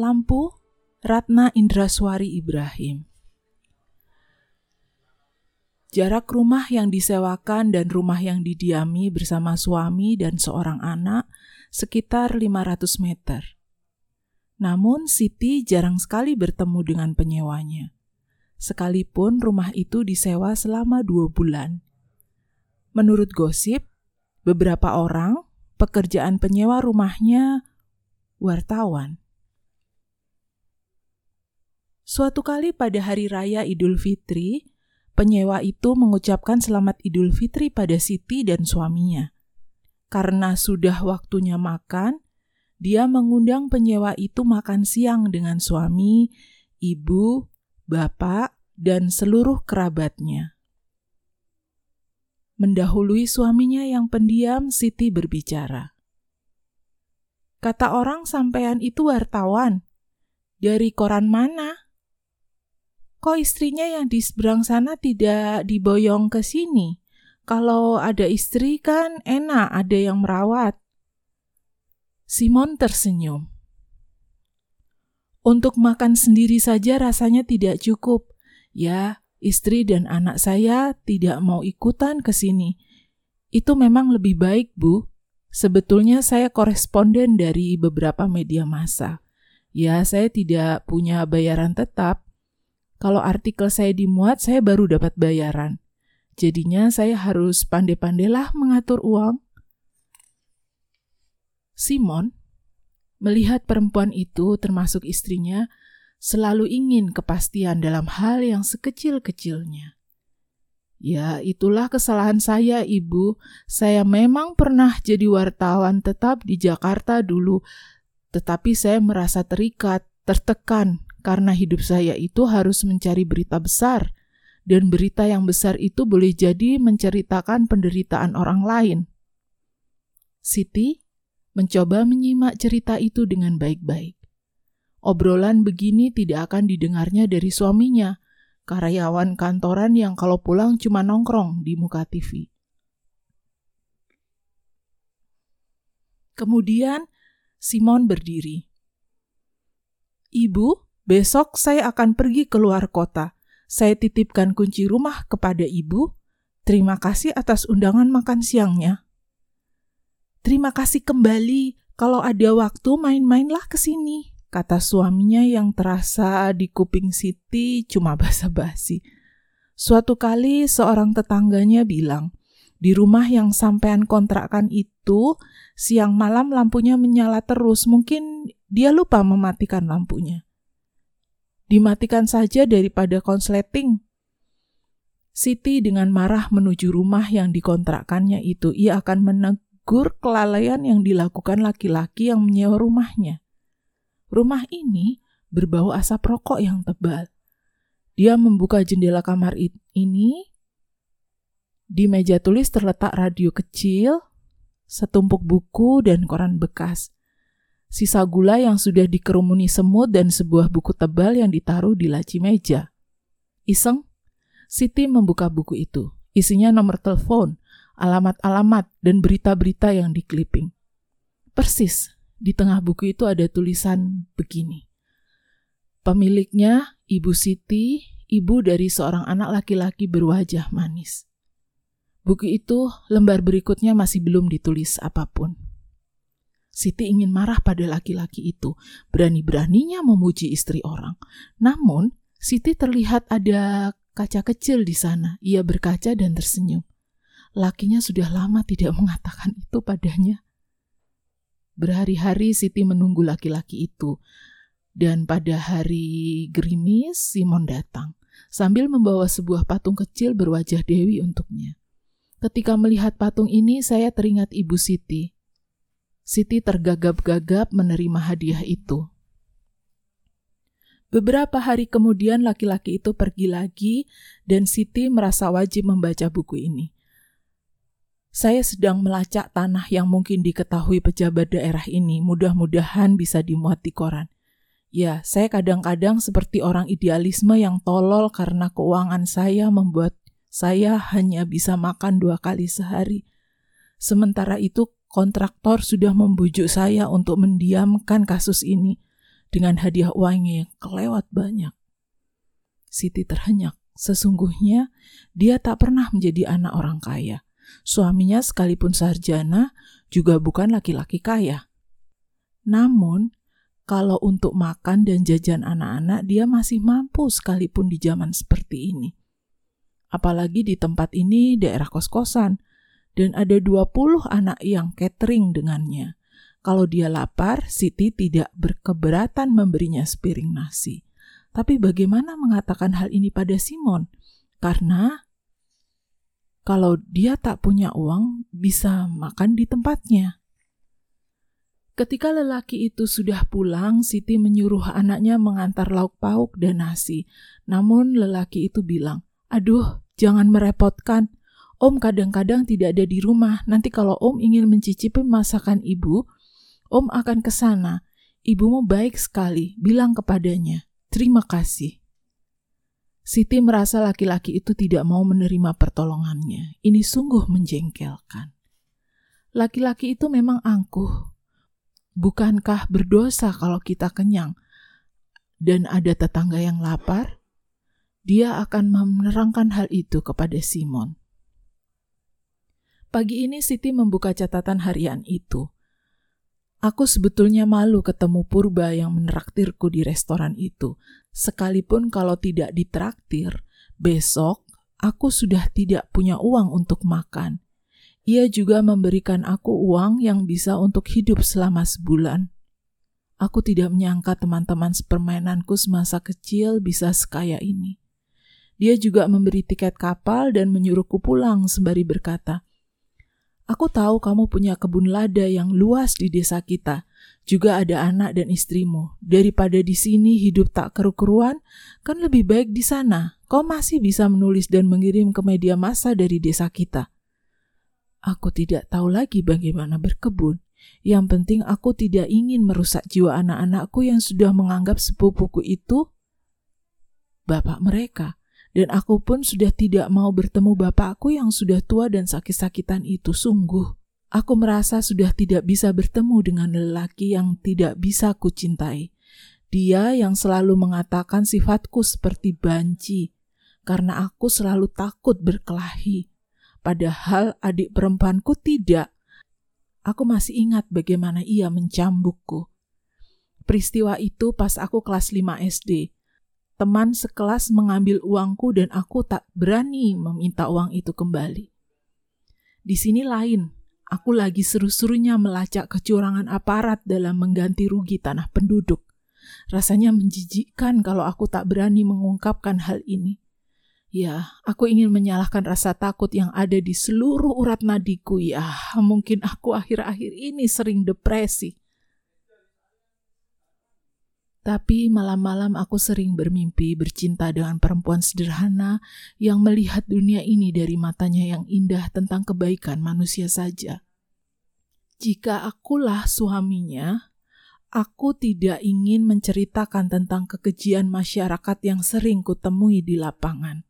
Lampu Ratna Indraswari Ibrahim Jarak rumah yang disewakan dan rumah yang didiami bersama suami dan seorang anak sekitar 500 meter. Namun Siti jarang sekali bertemu dengan penyewanya. Sekalipun rumah itu disewa selama dua bulan. Menurut gosip, beberapa orang pekerjaan penyewa rumahnya wartawan. Suatu kali pada hari raya Idul Fitri, penyewa itu mengucapkan selamat Idul Fitri pada Siti dan suaminya. Karena sudah waktunya makan, dia mengundang penyewa itu makan siang dengan suami, ibu, bapak, dan seluruh kerabatnya. Mendahului suaminya yang pendiam, Siti berbicara. Kata orang sampean itu wartawan. Dari koran mana? Kok istrinya yang di seberang sana tidak diboyong ke sini? Kalau ada istri kan enak, ada yang merawat. Simon tersenyum. Untuk makan sendiri saja rasanya tidak cukup. Ya, istri dan anak saya tidak mau ikutan ke sini. Itu memang lebih baik, Bu. Sebetulnya saya koresponden dari beberapa media massa. Ya, saya tidak punya bayaran tetap, kalau artikel saya dimuat, saya baru dapat bayaran. Jadinya saya harus pandai-pandailah mengatur uang. Simon melihat perempuan itu termasuk istrinya selalu ingin kepastian dalam hal yang sekecil-kecilnya. Ya, itulah kesalahan saya, Ibu. Saya memang pernah jadi wartawan tetap di Jakarta dulu, tetapi saya merasa terikat, tertekan karena hidup saya itu harus mencari berita besar, dan berita yang besar itu boleh jadi menceritakan penderitaan orang lain. Siti mencoba menyimak cerita itu dengan baik-baik. Obrolan begini tidak akan didengarnya dari suaminya, karyawan kantoran yang kalau pulang cuma nongkrong di muka TV. Kemudian Simon berdiri. Ibu, Besok saya akan pergi ke luar kota. Saya titipkan kunci rumah kepada ibu. Terima kasih atas undangan makan siangnya. Terima kasih kembali. Kalau ada waktu main-mainlah ke sini, kata suaminya yang terasa di kuping Siti cuma basa-basi. Suatu kali seorang tetangganya bilang, di rumah yang sampean kontrakan itu, siang malam lampunya menyala terus. Mungkin dia lupa mematikan lampunya. Dimatikan saja daripada konsleting. Siti dengan marah menuju rumah yang dikontrakkannya itu. Ia akan menegur kelalaian yang dilakukan laki-laki yang menyewa rumahnya. Rumah ini berbau asap rokok yang tebal. Dia membuka jendela kamar ini. Di meja tulis terletak radio kecil, setumpuk buku, dan koran bekas sisa gula yang sudah dikerumuni semut dan sebuah buku tebal yang ditaruh di laci meja. Iseng, Siti membuka buku itu. Isinya nomor telepon, alamat-alamat, dan berita-berita yang dikliping. Persis, di tengah buku itu ada tulisan begini. Pemiliknya, Ibu Siti, ibu dari seorang anak laki-laki berwajah manis. Buku itu, lembar berikutnya masih belum ditulis apa pun. Siti ingin marah pada laki-laki itu, berani-beraninya memuji istri orang. Namun, Siti terlihat ada kaca kecil di sana. Ia berkaca dan tersenyum. Lakinya sudah lama tidak mengatakan itu padanya. Berhari-hari Siti menunggu laki-laki itu. Dan pada hari gerimis, Simon datang sambil membawa sebuah patung kecil berwajah Dewi untuknya. Ketika melihat patung ini, saya teringat Ibu Siti. Siti tergagap-gagap menerima hadiah itu. Beberapa hari kemudian laki-laki itu pergi lagi dan Siti merasa wajib membaca buku ini. Saya sedang melacak tanah yang mungkin diketahui pejabat daerah ini, mudah-mudahan bisa dimuat di koran. Ya, saya kadang-kadang seperti orang idealisme yang tolol karena keuangan saya membuat saya hanya bisa makan dua kali sehari. Sementara itu kontraktor sudah membujuk saya untuk mendiamkan kasus ini. dengan hadiah uangnya yang kelewat banyak. Siti terhenyak. Sesungguhnya dia tak pernah menjadi anak orang kaya. Suaminya sekalipun sarjana juga bukan laki-laki kaya. Namun, kalau untuk makan dan jajan anak-anak dia masih mampu sekalipun di zaman seperti ini. Apalagi di tempat ini daerah kos-kosan dan ada 20 anak yang catering dengannya. Kalau dia lapar, Siti tidak berkeberatan memberinya sepiring nasi. Tapi bagaimana mengatakan hal ini pada Simon? Karena kalau dia tak punya uang, bisa makan di tempatnya. Ketika lelaki itu sudah pulang, Siti menyuruh anaknya mengantar lauk pauk dan nasi. Namun lelaki itu bilang, Aduh, jangan merepotkan. Om kadang-kadang tidak ada di rumah. Nanti kalau Om ingin mencicipi masakan ibu, Om akan ke sana. Ibumu baik sekali, bilang kepadanya. Terima kasih. Siti merasa laki-laki itu tidak mau menerima pertolongannya. Ini sungguh menjengkelkan. Laki-laki itu memang angkuh. Bukankah berdosa kalau kita kenyang dan ada tetangga yang lapar? Dia akan menerangkan hal itu kepada Simon. Pagi ini Siti membuka catatan harian itu. Aku sebetulnya malu ketemu Purba yang menraktirku di restoran itu. Sekalipun kalau tidak ditraktir, besok aku sudah tidak punya uang untuk makan. Ia juga memberikan aku uang yang bisa untuk hidup selama sebulan. Aku tidak menyangka teman-teman sepermainanku semasa kecil bisa sekaya ini. Dia juga memberi tiket kapal dan menyuruhku pulang sembari berkata, Aku tahu kamu punya kebun lada yang luas di desa kita. Juga ada anak dan istrimu. Daripada di sini hidup tak keru-keruan, kan lebih baik di sana. Kau masih bisa menulis dan mengirim ke media massa dari desa kita. Aku tidak tahu lagi bagaimana berkebun. Yang penting aku tidak ingin merusak jiwa anak-anakku yang sudah menganggap sepupuku itu bapak mereka dan aku pun sudah tidak mau bertemu bapakku yang sudah tua dan sakit-sakitan itu sungguh. Aku merasa sudah tidak bisa bertemu dengan lelaki yang tidak bisa kucintai. Dia yang selalu mengatakan sifatku seperti banci, karena aku selalu takut berkelahi. Padahal adik perempuanku tidak. Aku masih ingat bagaimana ia mencambukku. Peristiwa itu pas aku kelas 5 SD teman sekelas mengambil uangku dan aku tak berani meminta uang itu kembali. Di sini lain, aku lagi seru-serunya melacak kecurangan aparat dalam mengganti rugi tanah penduduk. Rasanya menjijikkan kalau aku tak berani mengungkapkan hal ini. Ya, aku ingin menyalahkan rasa takut yang ada di seluruh urat nadiku. Ya, mungkin aku akhir-akhir ini sering depresi. Tapi malam-malam aku sering bermimpi bercinta dengan perempuan sederhana yang melihat dunia ini dari matanya yang indah tentang kebaikan manusia saja. Jika akulah suaminya, aku tidak ingin menceritakan tentang kekejian masyarakat yang sering kutemui di lapangan.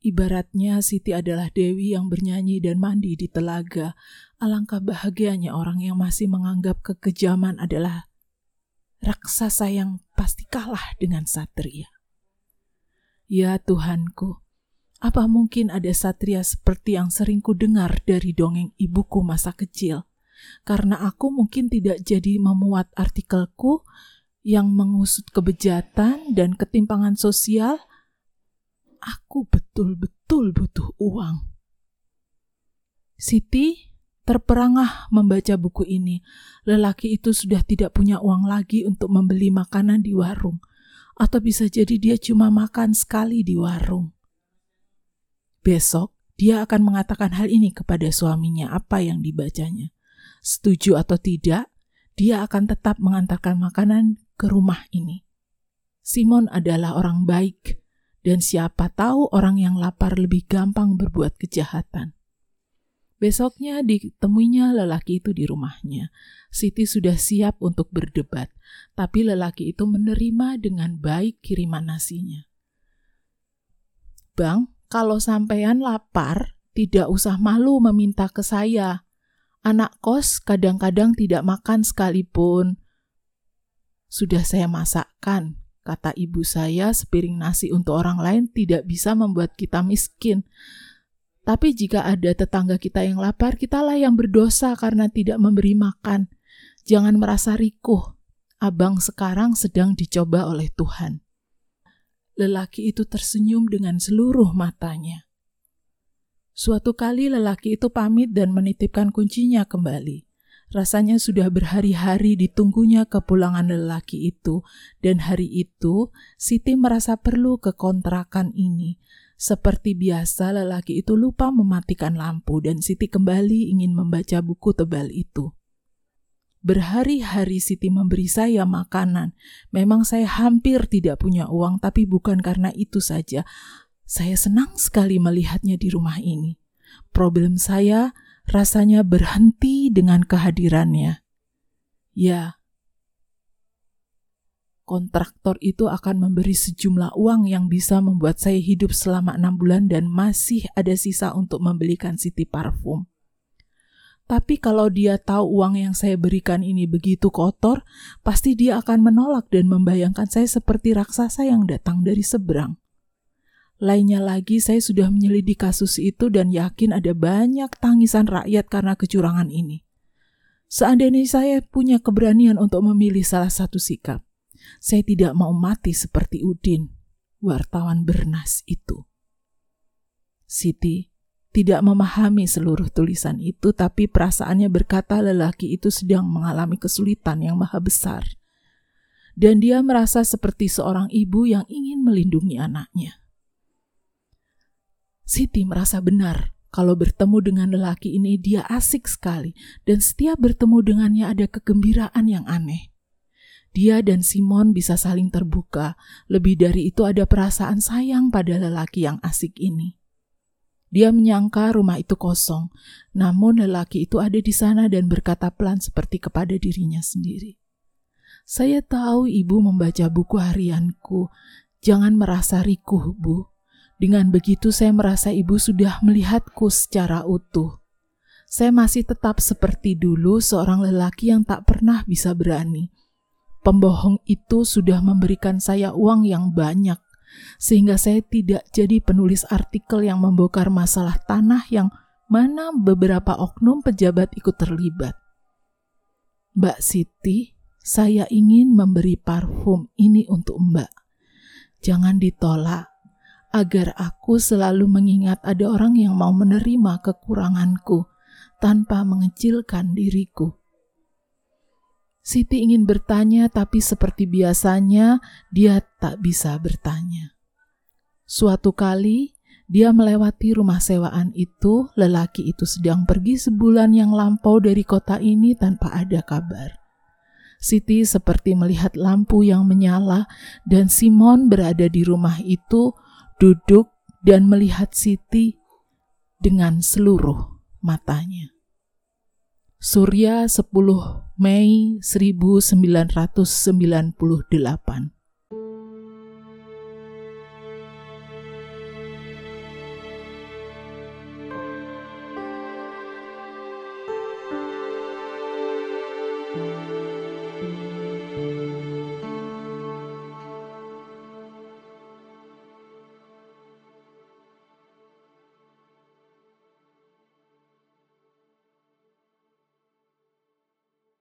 Ibaratnya Siti adalah Dewi yang bernyanyi dan mandi di telaga. Alangkah bahagianya orang yang masih menganggap kekejaman adalah raksasa yang pasti kalah dengan satria. Ya Tuhanku, apa mungkin ada satria seperti yang sering ku dengar dari dongeng ibuku masa kecil? Karena aku mungkin tidak jadi memuat artikelku yang mengusut kebejatan dan ketimpangan sosial, aku betul-betul butuh uang. Siti Terperangah membaca buku ini, lelaki itu sudah tidak punya uang lagi untuk membeli makanan di warung, atau bisa jadi dia cuma makan sekali di warung. Besok, dia akan mengatakan hal ini kepada suaminya, apa yang dibacanya. Setuju atau tidak, dia akan tetap mengantarkan makanan ke rumah ini. Simon adalah orang baik, dan siapa tahu orang yang lapar lebih gampang berbuat kejahatan. Besoknya ditemuinya lelaki itu di rumahnya. Siti sudah siap untuk berdebat, tapi lelaki itu menerima dengan baik kiriman nasinya. Bang, kalau sampean lapar, tidak usah malu meminta ke saya. Anak kos kadang-kadang tidak makan sekalipun. Sudah saya masakkan, kata ibu saya, sepiring nasi untuk orang lain tidak bisa membuat kita miskin. Tapi jika ada tetangga kita yang lapar, kitalah yang berdosa karena tidak memberi makan. Jangan merasa rikuh, abang sekarang sedang dicoba oleh Tuhan. Lelaki itu tersenyum dengan seluruh matanya. Suatu kali lelaki itu pamit dan menitipkan kuncinya kembali. Rasanya sudah berhari-hari ditunggunya kepulangan lelaki itu, dan hari itu Siti merasa perlu ke kontrakan ini. Seperti biasa, lelaki itu lupa mematikan lampu, dan Siti kembali ingin membaca buku tebal itu. Berhari-hari Siti memberi saya makanan. Memang saya hampir tidak punya uang, tapi bukan karena itu saja. Saya senang sekali melihatnya di rumah ini. Problem saya rasanya berhenti dengan kehadirannya. Ya, kontraktor itu akan memberi sejumlah uang yang bisa membuat saya hidup selama enam bulan dan masih ada sisa untuk membelikan Siti parfum. Tapi kalau dia tahu uang yang saya berikan ini begitu kotor, pasti dia akan menolak dan membayangkan saya seperti raksasa yang datang dari seberang. Lainnya lagi, saya sudah menyelidiki kasus itu dan yakin ada banyak tangisan rakyat karena kecurangan ini. Seandainya saya punya keberanian untuk memilih salah satu sikap, saya tidak mau mati seperti Udin, wartawan bernas itu. Siti tidak memahami seluruh tulisan itu, tapi perasaannya berkata lelaki itu sedang mengalami kesulitan yang maha besar. Dan dia merasa seperti seorang ibu yang ingin melindungi anaknya. Siti merasa benar kalau bertemu dengan lelaki ini dia asik sekali dan setiap bertemu dengannya ada kegembiraan yang aneh. Dia dan Simon bisa saling terbuka. Lebih dari itu ada perasaan sayang pada lelaki yang asik ini. Dia menyangka rumah itu kosong, namun lelaki itu ada di sana dan berkata pelan seperti kepada dirinya sendiri. Saya tahu ibu membaca buku harianku. Jangan merasa rikuh, Bu. Dengan begitu saya merasa ibu sudah melihatku secara utuh. Saya masih tetap seperti dulu seorang lelaki yang tak pernah bisa berani. Pembohong itu sudah memberikan saya uang yang banyak, sehingga saya tidak jadi penulis artikel yang membongkar masalah tanah yang mana beberapa oknum pejabat ikut terlibat. Mbak Siti, saya ingin memberi parfum ini untuk Mbak. Jangan ditolak agar aku selalu mengingat ada orang yang mau menerima kekuranganku tanpa mengecilkan diriku. Siti ingin bertanya, tapi seperti biasanya dia tak bisa bertanya. Suatu kali dia melewati rumah sewaan itu, lelaki itu sedang pergi sebulan yang lampau dari kota ini tanpa ada kabar. Siti seperti melihat lampu yang menyala, dan Simon berada di rumah itu duduk dan melihat Siti dengan seluruh matanya. Surya 10 Mei 1998